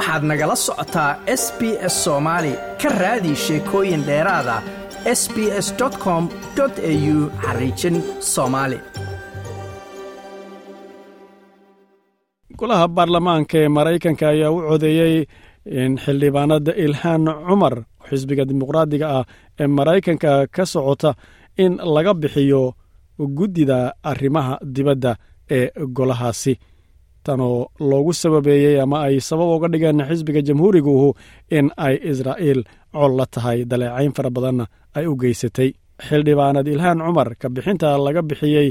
waxaad nagala socotaa s b s soomaali ka raadi sheekooyin dheeraada s b s com au xariijin soomaali golaha baarlamaanka ee maraykanka ayaa u codeeyey in xildhibaanada ilhaan cumar xisbiga dimuqraadiga ah ee maraykanka ka socota in laga bixiyo guddida arrimaha dibadda ee golahaasi tanoo loogu sababeeyey ama ay sabab uga dhigeen xisbiga jamhuuriguhu in ay israa'iil col la tahay. Daleecayn fara badanna ay u geysatay. Xildhibaanad ilhaan cumar ka bixinta laga bixiyey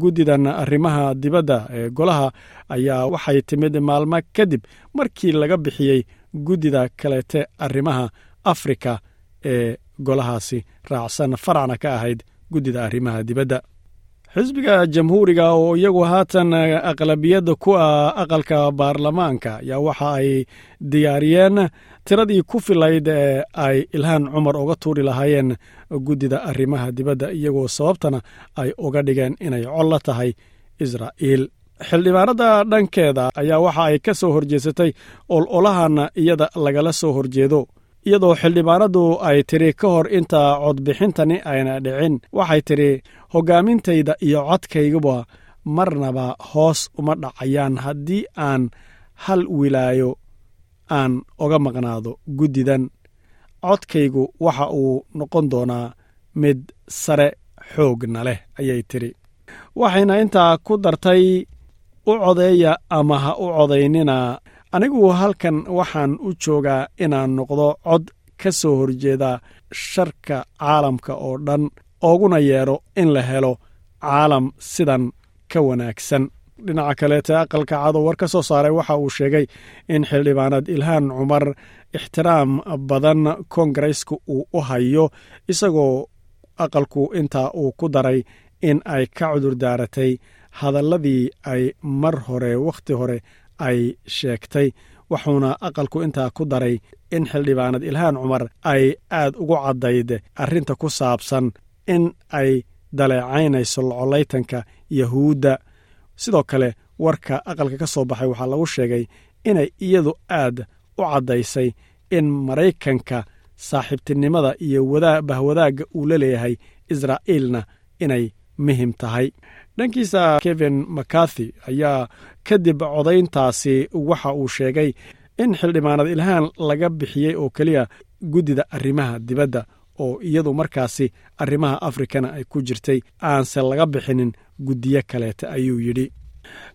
guddidan arrimaha dibadda ee golaha ayaa waxay timid maalmo kadib markii laga bixiyey guddida kaleete arrimaha afrika ee golahaasi raacsan faracna ka ahayd guddida arrimaha dibadda xisbiga jamhuuriga oo iyagu haatan aqlabiyadda ku ah aqalka baarlamaanka ayaa waxa ay diyaariyeen. Tiradii ku filayd ee ay ilhaan cumar uga tuuri lahaayeen guddida arrimaha dibadda iyagoo sababtana ay uga dhigeen inay col la tahay israa'iil. Xildhibaanada dhankeeda ayaa waxa ay ka soo horjeesatay ololahan iyada lagala soo horjeedo iyadoo xildhibaanadu ay tidhi ka hor inta codbixintani ayna dhicin. Waxay tidhi hoggaamintayda iyo codkayguba marnaba hoos uma dhacayaan haddii aan hal wilaayo aan oga maqnaado guddidan. Codkaygu waxa uu noqon doonaa mid sare xoogna leh ayay tidhi. Waxayna intaa ku dartay u codeeya ama ha u codaynina anigu halkan waxaan u joogaa inaan noqdo cod ka soo horjeeda sharka caalamka oo dhan ooguna yeedho in la helo caalam sidan ka wanaagsan. Dhinaca kaleete aqalka cado war ka soo saaray waxa uu sheegay in xildhibaanad ilhaan cumar ixtiraam badan koongareska uu u hayo isagoo aqalku intaa uu ku daray in ay ka cudur daaratay hadalladii ay mar hore wakhti hore ay sheegtay wuxuuna aqalku intaa ku daray in xildhibaanad ilhaan cumar ay aad ugu caddayd arrinta ku saabsan in ay daleecaynayso locolaytanka yahuudda. Sidoo kale warka aqalka ka soo baxay waxaa lagu sheegay inay iyadu aad u caddaysay in maraykanka saaxiibtinimada iyo bahwadaagga uu la leeyahay israa'iilna inay muhiim tahay. Dhankiisa kevin macarthy ayaa kadib codayntaasi waxa uu sheegay in xildhibaanad ilhaan laga bixiyey oo keliya guddida arrimaha dibadda oo iyadu markaasi arrimaha afrikana ay ku jirtay aanse laga bixinin guddiyo kaleete ayuu yidhi.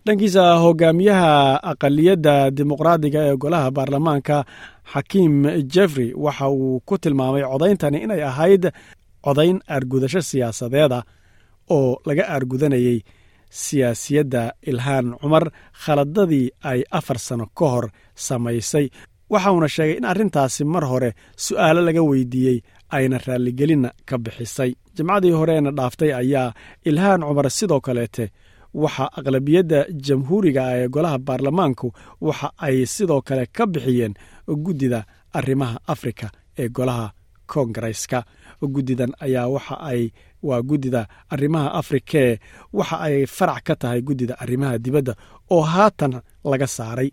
Dhankiisa hogaamiyaha aqaliyadda dimuqraadiga ee golaha baarlamaanka xakiim jeffrey waxa uu ku tilmaamay codayntani inay ahayd codayn aargudasho siyaasadeeda oo laga aargudanayey siyaasiyadda ilhaan cumar khaladadii ay afar sano ka hor samaysay. Waxauna sheegay in arrintaasi mar hore su'aalo laga weydiiyey ayna raalligelinna ka bixisay. Jimcadii horeena dhaaftay ayaa ilhaan cumar sidoo kaleete waxa aqlabiyadda jamhuuriga ee golaha baarlamaanku waxa ay sidoo kale ka bixiyeen guddida arrimaha afrika ee golaha koongareska guddidan ayaa waxa ay waa guddida arrimaha afrikee waxa ay farac ka tahay guddida arrimaha dibadda oo haatan laga saaray.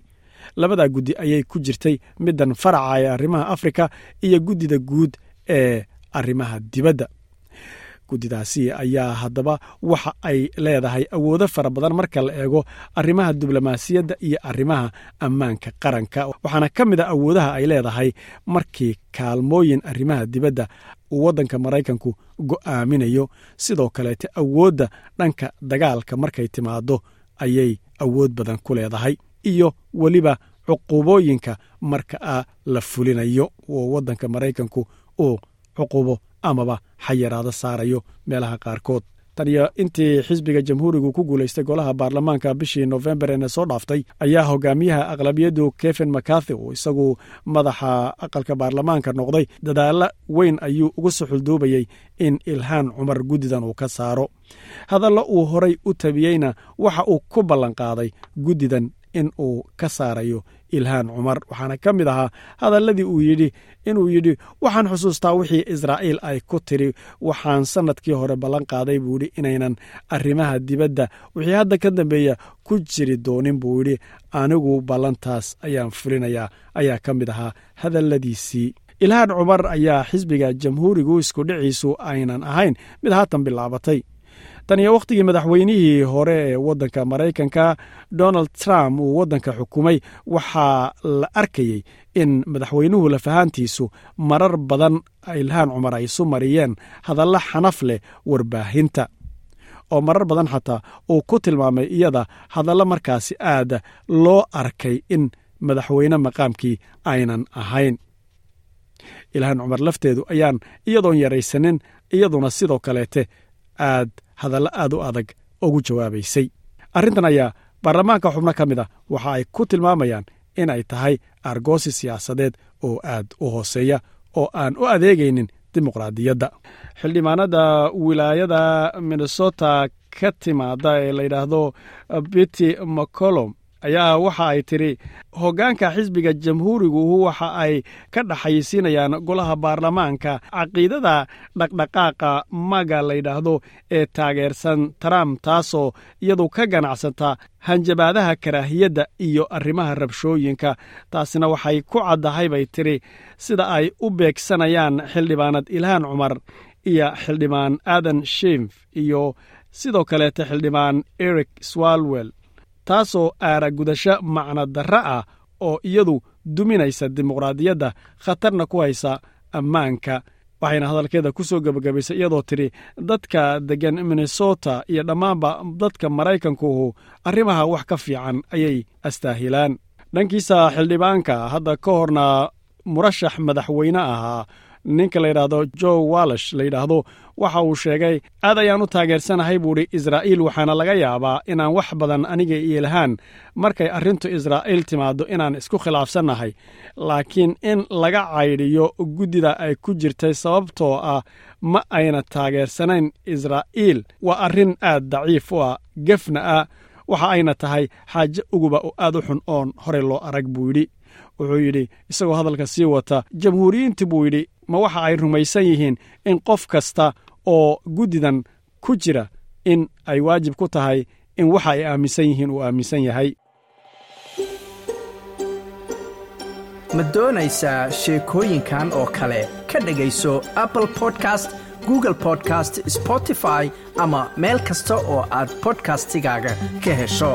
Labadaa guddi ayay ku jirtay middan faraca ee arrimaha afrika iyo guddida guud ee arrimaha dibadda. Guddidaasi ayaa haddaba waxa ay leedahay awoodo fara badan marka la eego arrimaha diblomaasiyadda iyo arrimaha ammaanka qaranka. Waxaana ka mid a awoodaha ay leedahay markii kaalmooyin arrimaha dibadda uu waddanka maraykanku go'aaminayo. Sidoo kaleete awoodda dhanka dagaalka markay timaado ayay awood badan ku leedahay iyo weliba cuqubooyinka marka a la fulinayo. Oo waddanka maraykanku uu cuqubo amaba xayiraado saarayo meelaha qaarkood. Taniyo intii xisbiga jamhuurigu ku guulaystay golaha baarlamaanka bishii nofembar eena soo dhaaftay ayaa hogaamiyaha aqlabiyaddu kevin macarthy oo isagu madaxa aqalka baarlamaanka noqday dadaalo weyn ayuu uga soo xulduubayey in ilhaan cumar guddidan uu ka saaro. Hadallo uu horay u tabiyeyna waxa uu ku ballanqaaday guddidan in uu ka saarayo ilhaan cumar. Waxaana ka mid ahaa hadalladii uu yidhi inuu yidhi waxaan xusuustaa wixii israa'iil ay ku tiri waxaan sannadkii hore ballan qaaday buu yidhi inaynan arrimaha dibadda. Wixii hadda ka dambeeya ku jiri doonin buu yidhi anigu ballantaas ayaan fulinayaa. Ayaa ka mid ahaa hadalladiisii. Ilhaan cumar ayaa xisbiga jamhuurigu iskudhiciisu aynan ahayn. Mid haatan bilaabatay tan iyo wakhtigii madaxweynihii hore ee waddanka maraykanka donald trump uu waddanka xukumay waxaa la arkayey in madaxweynuhu lafahaantiisu marar badan ilhaan cumar ay isu mariyeen hadalla xanaf leh warbaahinta. Oo marar badan xataa uu ku tilmaamay iyada hadallo markaasi aad loo arkay in madaxweyne maqaamkii aynan ahayn. Ilhaan cumar lafteedu ayaan iyadoon yaraysanin iyaduna sidoo kaleete aad hadallo aad u adag ugu jawaabaysay. Arrintan ayaa baarlamaanka xubno ka mid a waxa ay ku tilmaamayaan in ay tahay argoosi siyaasadeed oo aad u hooseeya oo aan u adeegaynin dimuqraadiyadda. Xildhibaanada wilaayada minnesota ka timaada ee la yidhaahdo bitty mccolom ayaa waxa ay tidhi hoggaanka xisbiga jamhuurigu waxa ay ka dhaxaysiinayaan golaha baarlamaanka. Caqiidada dhaqdhaqaaqa maga la yidhaahdo ee taageersan trump taasoo iyadu ka ganacsata hanjabaadaha karaahiyadda iyo arrimaha rabshooyinka. Taasina waxay ku caddahay bay tidhi sida ay u beegsanayaan xildhibaanad ilhaan cumar iyo xildhibaan aadan shimf iyo sidoo kaleete xildhibaan eric swalwell taasoo aaragudasho macno darro ah oo iyadu duminaysa dimuqraadiyadda khatarna ku haysa ammaanka. Waxayna hadalkeeda ku soo gebagabaysay iyadoo tidhi dadka deggan minnesota iyo dhammaanba dadka maraykankuhu arrimaha wax ka fiican ayay astaahilaan. Dhankiisa xildhibaanka hadda ka horna murashax madaxweyne ahaa ninka la yidhaahdo jo wallish la yidhaahdo waxa uu sheegay aad ayaan u taageersanahay buuhi israa'iil waxaana laga yaabaa inaan wax badan aniga iyo ilhaan markay arrintu israa'iil timaaddo inaan isku khilaafsannahay. Laakiin in laga caydhiyo guddida ay ku jirtay sababtoo ah ma ayna taageersanayn. Israa'iil waa arrin aad daciif u ah gefna ah. Waxa ayna tahay xaaje uguba oo aad u xun oon horey loo arag buu yidhi wuxuu yidhi isagoo hadalka sii wata jamhuuriyiinta buu yidhi ma waxa ay rumaysan yihiin in qof kasta oo guddidan ku jira in ay waajib ku tahay in waxa ay aaminsan yihiin uu aaminsan yahay. Ma doonaysaa sheekooyinkan oo kale? Ka dhegayso apple podcast google podcast spotify ama meel kasta oo aad bodkastigaaga ka hesho